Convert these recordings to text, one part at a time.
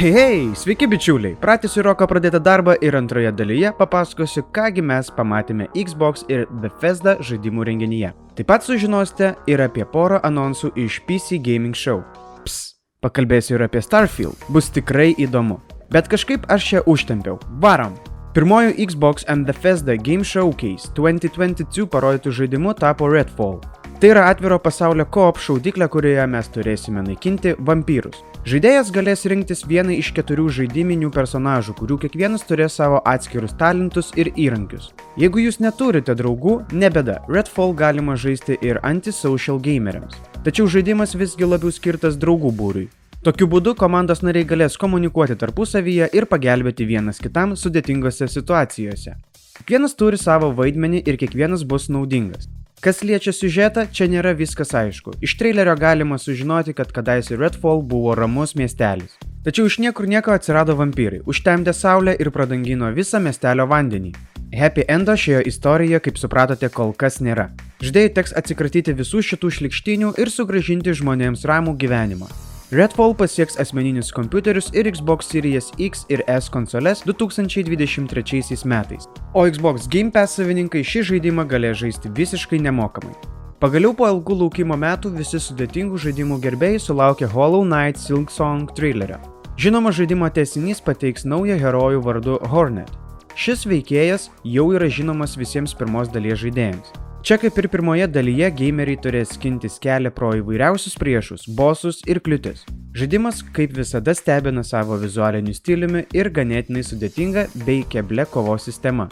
Hei, hei, sveiki bičiuliai! Pratęsiu Roko pradėtą darbą ir antroje dalyje papasakosiu, kągi mes pamatėme Xbox ir Bethesda žaidimų renginyje. Taip pat sužinosite ir apie porą anonsų iš PC Gaming Show. Ps, pakalbėsiu ir apie Starfield, bus tikrai įdomu. Bet kažkaip aš čia užtempiau. Varom! Pirmoju Xbox and Bethesda Game Showcase 2022 parodytų žaidimu tapo Redfall. Tai yra atviro pasaulio koop šaudyklė, kurioje mes turėsime naikinti vampyrus. Žaidėjas galės rinktis vieną iš keturių žaidiminių personažų, kurių kiekvienas turės savo atskirus talentus ir įrankius. Jeigu jūs neturite draugų, nebeda, Redfall galima žaisti ir antisocial gameriams. Tačiau žaidimas visgi labiau skirtas draugų būriui. Tokiu būdu komandos nariai galės komunikuoti tarpusavyje ir pagelbėti vienas kitam sudėtingose situacijose. Kiekvienas turi savo vaidmenį ir kiekvienas bus naudingas. Kas liečia siužetą, čia nėra viskas aišku. Iš trailerio galima sužinoti, kad kadaise Redfall buvo ramus miestelis. Tačiau iš niekur nieko atsirado vampyrai, užtemdė saulę ir pradangino visą miestelio vandenį. Happy endo šioje istorijoje, kaip supratote, kol kas nėra. Žaidėjai teks atsikratyti visų šitų šlikštinių ir sugražinti žmonėms ramų gyvenimą. Redfall pasieks asmeninius kompiuterius ir Xbox Series X ir S konsoles 2023 metais, o Xbox Game Pass savininkai šį žaidimą galės žaisti visiškai nemokamai. Pagaliau po ilgų laukimo metų visi sudėtingų žaidimų gerbėjai sulaukė Hollow Knight Silksong trailerio. Žinoma, žaidimo tesinys pateiks naują herojų vardu Hornet. Šis veikėjas jau yra žinomas visiems pirmos dalies žaidėjams. Čia kaip ir pirmoje dalyje gameriai turės skintis kelią pro įvairiausius priešus, bosus ir kliūtis. Žaidimas kaip visada stebina savo vizualiniu stiliumi ir ganėtinai sudėtinga bei keble kovos sistema.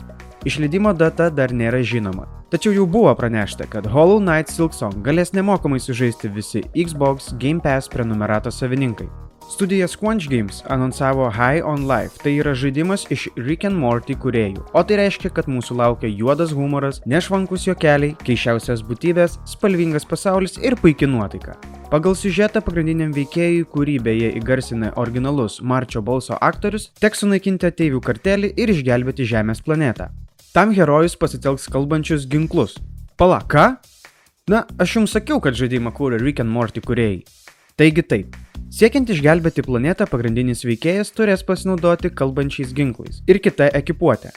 Išleidimo data dar nėra žinoma. Tačiau jau buvo pranešta, kad Hollow Knight Silksong galės nemokamai sužaisti visi Xbox Game Pass prenumerato savininkai. Studija Squanch Games anonsavo High on Life, tai yra žaidimas iš Rick and Morty kuriejų, o tai reiškia, kad mūsų laukia juodas humoras, nešvankus juokeliai, keišiausias būtybės, spalvingas pasaulis ir puikia nuotaika. Pagal siužetą pagrindiniam veikėjui, kurį beje įgarsina originalus Marčio balso aktorius, teks sunaikinti ateivių kartelį ir išgelbėti Žemės planetą. Tam herojus pasitelks kalbančius ginklus. Pala, ką? Na, aš jums sakiau, kad žaidimą kūrė Rick and Morty kuriejai. Taigi taip, Siekiant išgelbėti planetą, pagrindinis veikėjas turės pasinaudoti kalbančiais ginklais ir kita ekipuotė.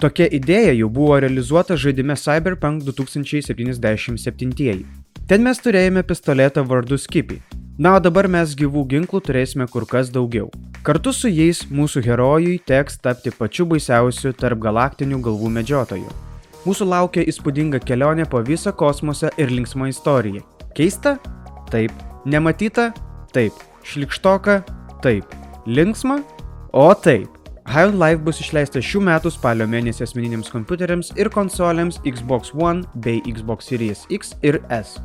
Tokia idėja jau buvo realizuota žaidime Cyberpunk 2077. Ten mes turėjome pistoletą vardu Skippy. Na, o dabar mes gyvų ginklų turėsime kur kas daugiau. Kartu su jais mūsų herojui teks tapti pačiu baisiausiu tarp galaktinių galvų medžiotojų. Mūsų laukia įspūdinga kelionė po visą kosmosą ir linksma istorija. Keista? Taip. Nematyta? Taip. Šlikštoka? Taip. Linksma? O taip. High on Life bus išleista šių metų spalio mėnesį asmeniniams kompiuteriams ir konsolėms Xbox One bei Xbox Series X ir S.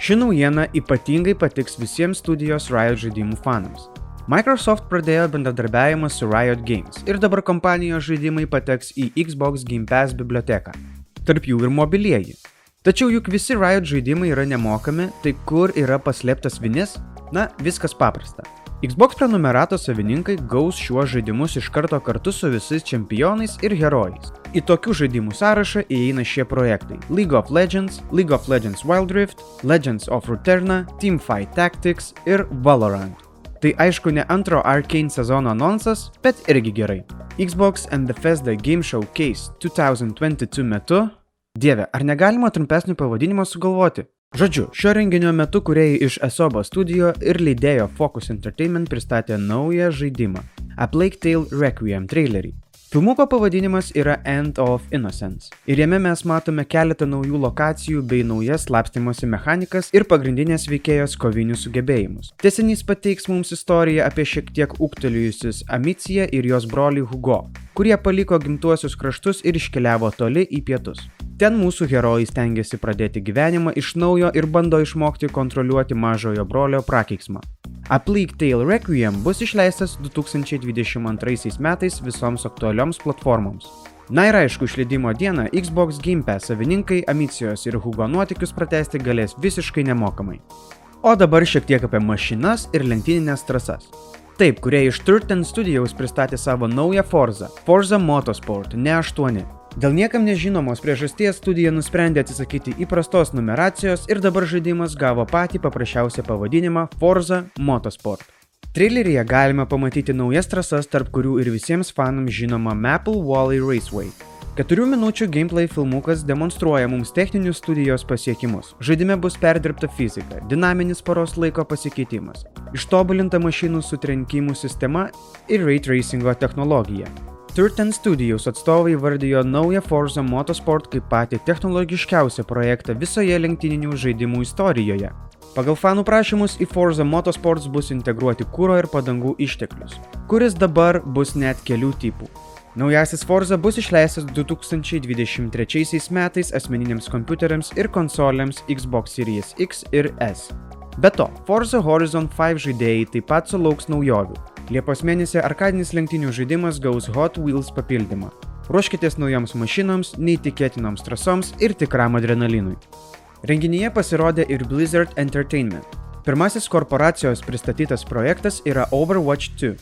Ši naujiena ypatingai patiks visiems studijos Riot žaidimų fanams. Microsoft pradėjo bendradarbiavimą su Riot Games ir dabar kompanijos žaidimai pateks į Xbox Game Pass biblioteką. Tarp jų ir mobilieji. Tačiau juk visi Riot žaidimai yra nemokami, tai kur yra paslėptas vinis? Na, viskas paprasta. Xbox prenumerato savininkai gaus šiuos žaidimus iš karto kartu su visais čempionais ir herojais. Į tokių žaidimų sąrašą įeina šie projektai - League of Legends, League of Legends Wild Rift, Legends of Ruterna, Teamfight Tactics ir Valorant. Tai aišku ne antro Arcane sezono anonsas, bet irgi gerai. Xbox and Bethesda Game Showcase 2022 metu. Dieve, ar negalima trumpesnį pavadinimą sugalvoti? Žodžiu, šio renginio metu kuriejai iš Esobo studijo ir leidėjo Focus Entertainment pristatė naują žaidimą - A Plague Tale Requiem trailerį. Filmuko pavadinimas yra End of Innocence ir jame mes matome keletą naujų lokacijų bei naujas slapstimosi mechanikas ir pagrindinės veikėjos kovinius sugebėjimus. Tesinys pateiks mums istoriją apie šiek tiek ūktelėjusius Amiciją ir jos brolį Hugo, kurie paliko gimtuosius kraštus ir iškeliavo toli į pietus. Ten mūsų herojai stengiasi pradėti gyvenimą iš naujo ir bando išmokti kontroliuoti mažojo brolio prakeiksmą. A Plague Tale Requiem bus išleistas 2022 metais visoms aktualioms platformoms. Na ir aišku, išleidimo dieną Xbox Game Pass savininkai Amicijos ir Hugo nuotikius pratesti galės visiškai nemokamai. O dabar šiek tiek apie mašinas ir lenktyninės trasas. Taip, kurie iš Turten Studios pristatė savo naują Forza - Forza Motorsport, ne 8. Dėl niekam nežinomos priežasties studija nusprendė atsisakyti įprastos numeracijos ir dabar žaidimas gavo patį paprasčiausią pavadinimą Forza Motorsport. Traileryje galima pamatyti naujas trasas, tarp kurių ir visiems fanams žinoma Maple Valley Raceway. Keturių minučių gameplay filmukas demonstruoja mums techninius studijos pasiekimus. Žaidime bus perdirbta fizika, dinaminis paros laiko pasikeitimas, ištobulinta mašinų sutrenkimų sistema ir ray tracingo technologija. Turten Studios atstovai vardijo naują Forza Motorsport kaip patį technologiškiausią projektą visoje lenktyninių žaidimų istorijoje. Pagal fanų prašymus į Forza Motorsports bus integruoti kūro ir padangų išteklius, kuris dabar bus net kelių tipų. Naujasis Forza bus išleistas 2023 metais asmeniniams kompiuteriams ir konsolėms Xbox Series X ir S. Be to, Forza Horizon 5 žaidėjai taip pat sulauks naujovių. Liepos mėnesį arkadinis lenktynių žaidimas gaus Hot Wheels papildymą. Ruoškitės naujoms mašinoms, neįtikėtinoms trasoms ir tikram adrenalinui. Renginyje pasirodė ir Blizzard Entertainment. Pirmasis korporacijos pristatytas projektas yra Overwatch 2.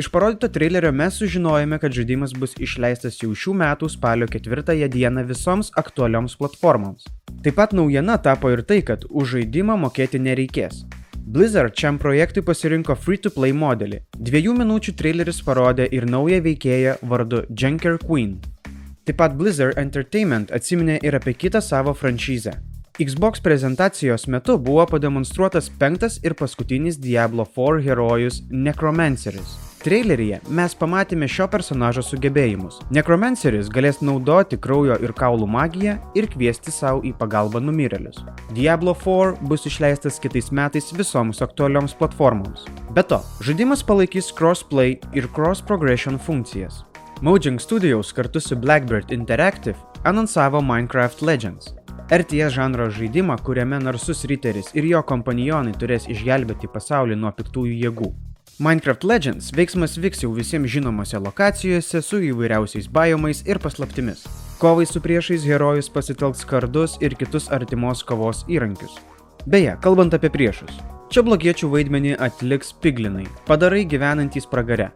Iš parodyto trailerio mes sužinojome, kad žaidimas bus išleistas jau šių metų spalio 4 dieną visoms aktualioms platformoms. Taip pat naujiena tapo ir tai, kad už žaidimą mokėti nereikės. Blizzard šiam projektui pasirinko free-to-play modelį. Dviejų minučių traileris parodė ir naują veikėją vardu Junker Queen. Taip pat Blizzard Entertainment atsiminė ir apie kitą savo franšizę. Xbox prezentacijos metu buvo pademonstruotas penktas ir paskutinis Diablo 4 herojus Necromanceris. Traileryje mes pamatėme šio personažo sugebėjimus. Necromanceris galės naudoti kraujo ir kaulų magiją ir kviesti savo į pagalbą numirėlius. Diablo 4 bus išleistas kitais metais visoms aktualioms platformoms. Be to, žaidimas palaikys crossplay ir cross progression funkcijas. Mojang Studios kartu su Blackbird Interactive anonsavo Minecraft Legends. RTS žanro žaidimą, kuriame narsus riteris ir jo kompanionai turės išgelbėti pasaulį nuo piktųjų jėgų. Minecraft Legends veiksmas vyks jau visiems žinomose lokacijose su įvairiausiais biomais ir paslaptimis. Kovai su priešais herojus pasitelks kardus ir kitus artimos kovos įrankius. Beje, kalbant apie priešus, čia blogiečių vaidmenį atliks piglinai, padarai gyvenantys pragare.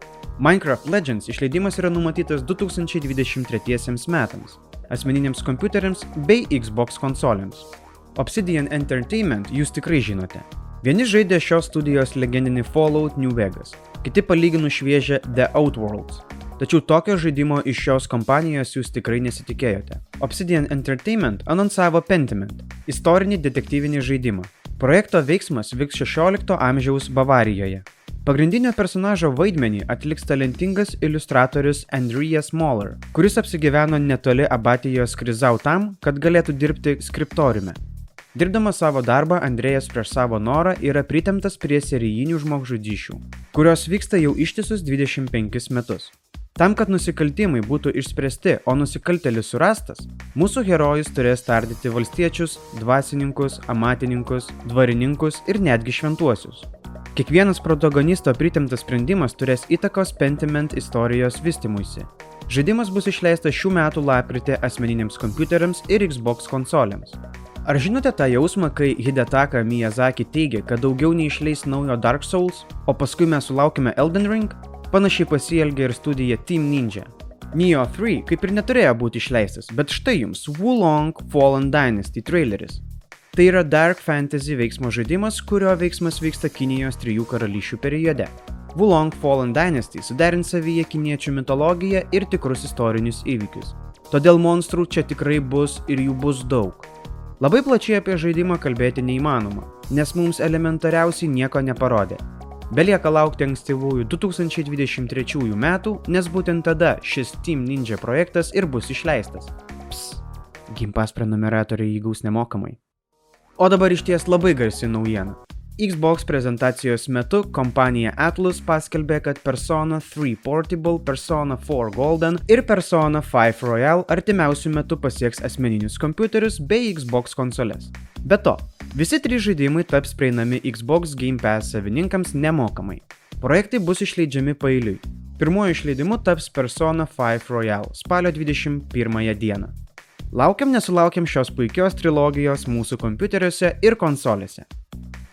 Minecraft Legends išleidimas yra numatytas 2023 metams, asmeniniams kompiuteriams bei Xbox konsolėms. Obsidian Entertainment jūs tikrai žinote. Vieni žaidė šios studijos legendinį Fallout New Vegas, kiti palygino šviežią The Outworlds. Tačiau tokio žaidimo iš šios kompanijos jūs tikrai nesitikėjote. Obsidian Entertainment anonsavo Pentiment - istorinį detektyvinį žaidimą. Projekto veiksmas vyks 16 amžiaus Bavarijoje. Pagrindinio personažo vaidmenį atliks talentingas iliustratorius Andrijas Moller, kuris apsigyveno netoli abatijos Krizau tam, kad galėtų dirbti skriptoriume. Dirbdamas savo darbą, Andrėjas prieš savo norą yra pritemtas prie serijinių žmogžudyšių, kurios vyksta jau ištisus 25 metus. Tam, kad nusikaltimai būtų išspręsti, o nusikaltelis surastas, mūsų herojus turės tardyti valstiečius, dvasininkus, amatininkus, dvarininkus ir netgi šventuosius. Kiekvienas protagonisto pritemtas sprendimas turės įtakos Pentiment istorijos vystimuisi. Žaidimas bus išleistas šių metų lapkritį asmeniniams kompiuteriams ir Xbox konsolėms. Ar žinote tą jausmą, kai Hidetaka Miyazaki teigia, kad daugiau neišleis naujo Dark Souls, o paskui mes sulaukime Elden Ring? Panašiai pasielgia ir studija Team Ninja. Neo 3 kaip ir neturėjo būti išleistas, bet štai jums Wulong Fallen Dynasty traileris. Tai yra Dark Fantasy veiksmo žaidimas, kurio veiksmas vyksta Kinijos trijų karalysčių periode. Wulong Fallen Dynasty suderins savyje kiniečių mitologiją ir tikrus istorinius įvykius. Todėl monstrų čia tikrai bus ir jų bus daug. Labai plačiai apie žaidimą kalbėti neįmanoma, nes mums elementariausiai nieko neparodė. Belieka laukti ankstyvųjų 2023 metų, nes būtent tada šis Team Ninja projektas ir bus išleistas. Ps, Gimpas prenumeratoriai įgaus nemokamai. O dabar iš ties labai garsi naujiena. Xbox prezentacijos metu kompanija Atlus paskelbė, kad Persona 3 Portable, Persona 4 Golden ir Persona 5 Royal artimiausių metų pasieks asmeninius kompiuterius bei Xbox konsoles. Be to, visi trys žaidimai taps prieinami Xbox Game Pass savininkams nemokamai. Projektai bus išleidžiami pailiui. Pirmuoju išleidimu taps Persona 5 Royal spalio 21 dieną. Laukiam nesulaukiam šios puikios trilogijos mūsų kompiuteriuose ir konsolėse.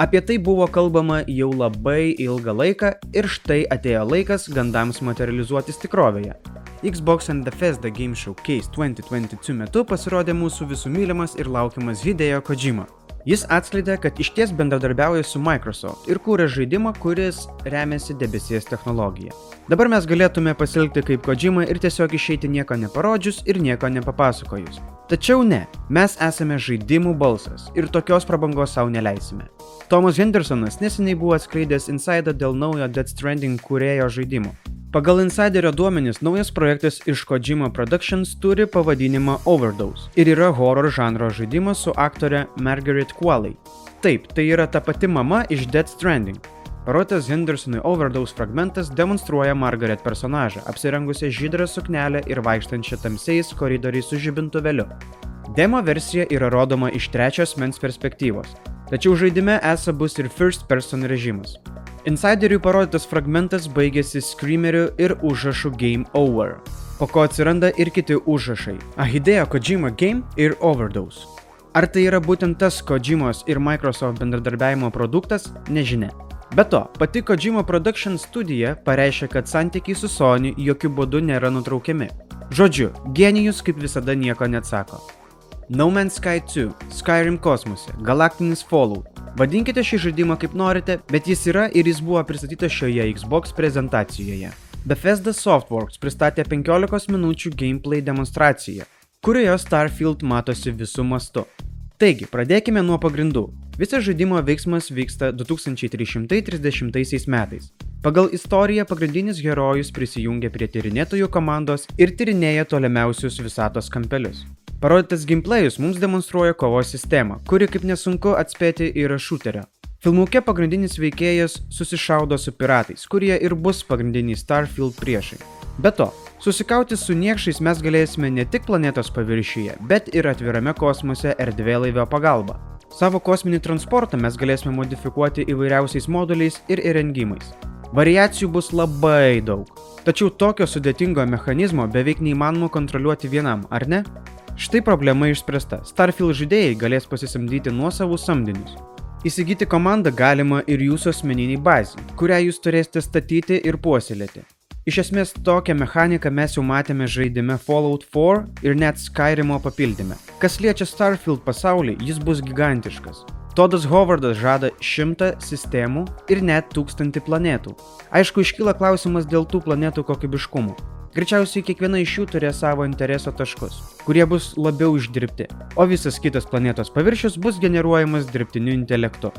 Apie tai buvo kalbama jau labai ilgą laiką ir štai atėjo laikas gandams materializuotis tikrovėje. Xbox and Bethesda Game Showcase 2022 metu pasirodė mūsų visų mylimas ir laukiamas Hideo Kojima. Jis atskleidė, kad iš ties bendradarbiauja su Microsoft ir kūrė žaidimą, kuris remiasi debesies technologija. Dabar mes galėtume pasilgti kaip Kojima ir tiesiog išeiti nieko neparodžius ir nieko nepapasakojus. Tačiau ne, mes esame žaidimų balsas ir tokios prabangos savo neleisime. Tomas Hendersonas neseniai buvo atskleidęs insidą dėl naujo Dead Stranding kūrėjo žaidimo. Pagal insiderio duomenis, naujas projektas iš Kojima Productions turi pavadinimą Overdose ir yra horror žanro žaidimas su aktore Margaret Qualley. Taip, tai yra ta pati mama iš Dead Stranding. Parodytas Hendersonui Overdose fragmentas demonstruoja Margaret personažą, apsirengusią žydrą suknelę ir vaikštančią tamsiais koridoriais su žibintuveliu. Demo versija yra rodoma iš trečios mens perspektyvos, tačiau žaidime esą bus ir first person režimas. Insideriui parodytas fragmentas baigėsi screameriu ir užrašu Game Over, po ko atsiranda ir kiti užrašai - Ahideo Kojima Game ir Overdose. Ar tai yra būtent tas Kojimos ir Microsoft bendradarbiavimo produktas, nežinia. Be to, pati Kojima Production studija pareiškė, kad santykiai su Sony jokių būdų nėra nutraukiami. Žodžiu, genijus kaip visada nieko neatsako. No Man's Sky 2, Skyrim kosmose, Galaktinis Fallout, Vadinkite šį žaidimą kaip norite, bet jis yra ir jis buvo pristatytas šioje Xbox prezentacijoje. Bethesda Softworks pristatė 15 minučių gameplay demonstraciją, kurioje Starfield matosi visų mastu. Taigi, pradėkime nuo pagrindų. Visas žaidimo veiksmas vyksta 2330 metais. Pagal istoriją pagrindinis herojus prisijungia prie tyrinėtojų komandos ir tyrinėja tolimiausius visatos kampelius. Parodytas gameplayus mums demonstruoja kovos sistemą, kuri kaip nesunku atspėti yra šuterio. Filmuke pagrindinis veikėjas susišaudo su piratais, kurie ir bus pagrindiniai Starfield priešai. Be to, susikauti su niekšais mes galėsime ne tik planetos paviršiuje, bet ir atvirame kosmose erdvėlaivio pagalba. Savo kosminį transportą mes galėsime modifikuoti įvairiausiais moduliais ir įrengimais. Variacijų bus labai daug. Tačiau tokio sudėtingo mechanizmo beveik neįmanoma kontroliuoti vienam, ar ne? Štai problema išspręsta. Starfield žaidėjai galės pasisamdyti nuosavus samdinius. Įsigyti komandą galima ir jūsų asmeniniai bazai, kurią jūs turėsite statyti ir puoselėti. Iš esmės tokią mechaniką mes jau matėme žaidime Fallout 4 ir net Skyrimo papildyme. Kas liečia Starfield pasaulį, jis bus gigantiškas. Todas Hovardas žada šimtą sistemų ir net tūkstantį planetų. Aišku, iškyla klausimas dėl tų planetų kokybiškumo. Greičiausiai kiekviena iš jų turės savo intereso taškus, kurie bus labiau išdirbti, o visas kitas planetos paviršius bus generuojamas dirbtiniu intelektu.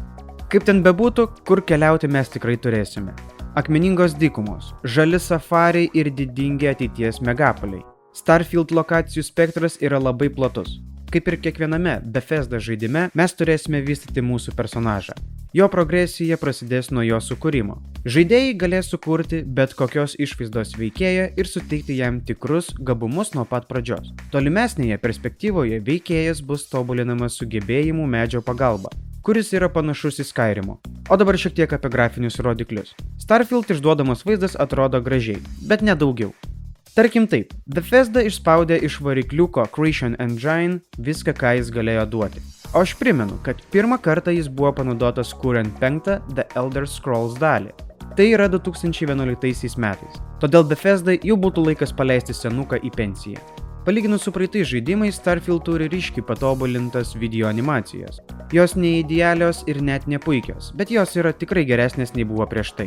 Kaip ten bebūtų, kur keliauti mes tikrai turėsime. Akmeningos dykumos, žali safariai ir didingi ateities megapoliai. Starfield lokacijų spektras yra labai platus. Kaip ir kiekviename Bethesda žaidime, mes turėsime vystyti mūsų personažą. Jo progresija prasidės nuo jo sukūrimo. Žaidėjai galės sukurti bet kokios išvaizdos veikėją ir suteikti jam tikrus gabumus nuo pat pradžios. Tolimesnėje perspektyvoje veikėjas bus tobulinamas sugebėjimų medžio pagalba, kuris yra panašus į Skyrimo. O dabar šiek tiek apie grafinius rodiklius. Starfield išduodamas vaizdas atrodo gražiai, bet nedaugiau. Tarkim taip, Bethesda išspaudė iš varikliuko Creation Engine viską, ką jis galėjo duoti. O aš primenu, kad pirmą kartą jis buvo panaudotas kuriant penktą The Elder Scrolls dalį. Tai yra 2011 metais. Todėl Bethesdai jau būtų laikas paleisti senuką į pensiją. Palyginus su praeitais žaidimais, Starfield turi ryškiai patobulintas video animacijas. Jos neįdealios ir net nepuikios, bet jos yra tikrai geresnės nei buvo prieš tai.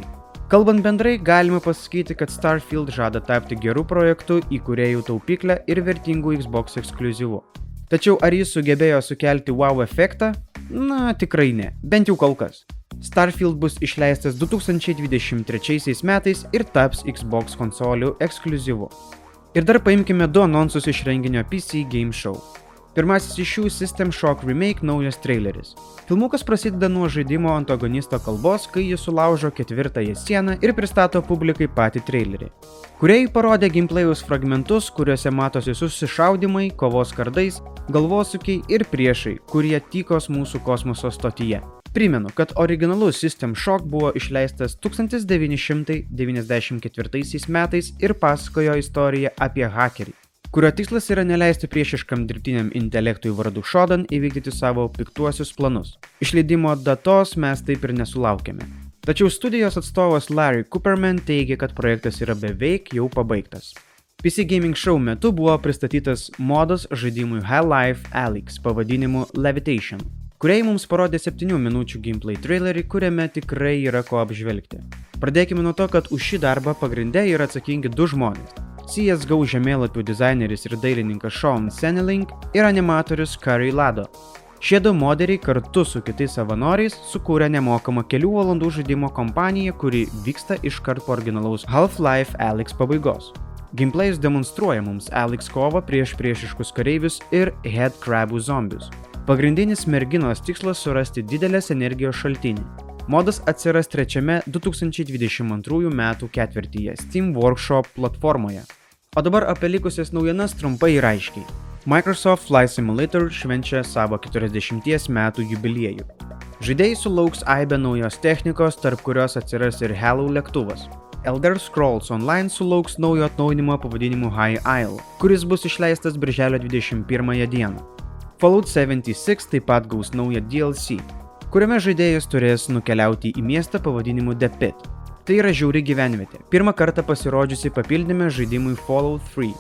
Kalbant bendrai, galima pasakyti, kad Starfield žada tapti gerų projektų, įkūrėjų taupyklę ir vertingų Xbox ekskluzyvų. Tačiau ar jis sugebėjo sukelti wow efektą? Na, tikrai ne, bent jau kol kas. Starfield bus išleistas 2023 metais ir taps Xbox konsolių ekskluzyvu. Ir dar paimkime du anonsus iš renginio PC Game Show. Pirmasis iš jų System Shock Remake naujas traileris. Filmukas prasideda nuo žaidimo antagonisto kalbos, kai jis sulaužo ketvirtąją sieną ir pristato publikai patį trailerį. Kuriai parodė gameplayaus fragmentus, kuriuose matosi susišaudimai, kovos kardais, galvosukiai ir priešai, kurie tykos mūsų kosmoso stotyje. Primenu, kad originalus System Shock buvo išleistas 1994 metais ir pasakojo istoriją apie hakerį, kurio tikslas yra neleisti priešiškam dirbtiniam intelektui vardu Shodan įvykdyti savo piktuosius planus. Išleidimo datos mes taip ir nesulaukėme. Tačiau studijos atstovas Larry Cooperman teigia, kad projektas yra beveik jau pabaigtas. PC Gaming Show metu buvo pristatytas modas žaidimui High Life Alyx pavadinimu Levitation, kuriai mums parodė 7 minučių gameplay trailerį, kuriame tikrai yra ko apžvelgti. Pradėkime nuo to, kad už šį darbą pagrindė yra atsakingi du žmonės. CSGO žemėlapių dizaineris ir dailininkas Sean Senelink ir animatorius Curry Lado. Šie du modeliai kartu su kitais savanoriais sukūrė nemokamą kelių valandų žaidimo kompaniją, kuri vyksta iškart po originalaus Half-Life Alex pabaigos. Gameplay'us demonstruoja mums Alex kovą prieš priešiškus kareivius ir headcrabų zombius. Pagrindinis merginos tikslas surasti didelės energijos šaltinį. Modas atsiras trečiame 2022 m. ketvirtyje Steam Workshop platformoje. O dabar apie likusias naujienas trumpai ir aiškiai. Microsoft Flight Simulator švenčia savo 40 metų jubiliejų. Žaidėjai sulauks aibę naujos technikos, tarp kurios atsiras ir Halo lėktuvas. Elder Scrolls Online sulauks naujo atnaujinimo pavadinimu High Isle, kuris bus išleistas birželio 21 dieną. Fallout 76 taip pat gaus naują DLC, kuriame žaidėjas turės nukeliauti į miestą pavadinimu The Pit. Tai yra žiauri gyvenvietė, pirmą kartą pasirodžiusi papildyme žaidimui Fallout 3.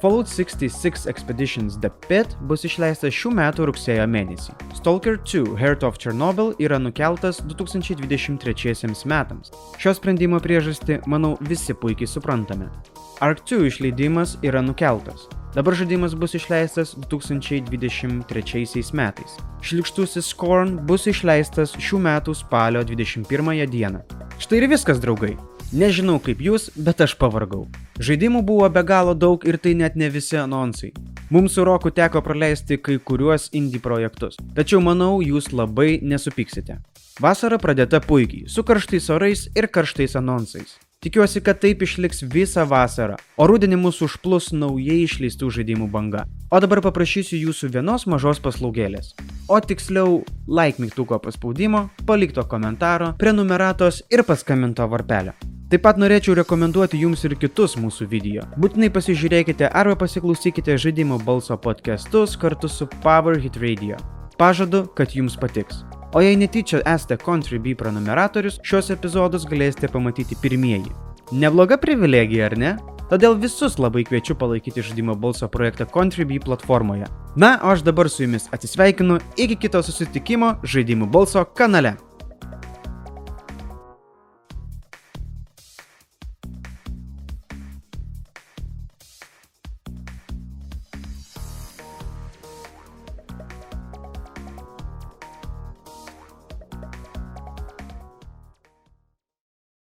Fallout 66 Expeditions The Pit bus išleistas šių metų rugsėjo mėnesį. Stalker 2 Heart of Chernobyl yra nukeltas 2023 metams. Šio sprendimo priežastį, manau, visi puikiai suprantame. Ark 2 išleidimas yra nukeltas. Dabar žaidimas bus išleistas 2023 metais. Šlikštusis Scorn bus išleistas šių metų spalio 21 dieną. Štai ir viskas, draugai. Nežinau kaip jūs, bet aš pavargau. Žaidimų buvo be galo daug ir tai net ne visi anonsai. Mums su Roku teko praleisti kai kuriuos indie projektus, tačiau manau, jūs labai nesupyksite. Vasara pradėta puikiai, su karštais orais ir karštais anonsais. Tikiuosi, kad taip išliks visą vasarą, o rudenį mūsų užplus naujai išleistų žaidimų banga. O dabar paprašysiu jūsų vienos mažos paslaugėlės. O tiksliau, like mygtuko paspaudimo, palikto komentaro, prenumeratos ir paskambinto varpelio. Taip pat norėčiau rekomenduoti jums ir kitus mūsų video. Būtinai pasižiūrėkite arba pasiklausykite žaidimo balso podcastus kartu su Power Hit Radio. Pažadu, kad jums patiks. O jei netyčia esate Contribui prenumeratorius, šios epizodus galėsite pamatyti pirmieji. Nebloga privilegija, ar ne? Todėl visus labai kviečiu palaikyti žaidimo balso projektą Contribui platformoje. Na, o aš dabar su jumis atsisveikinu iki kito susitikimo žaidimų balso kanale.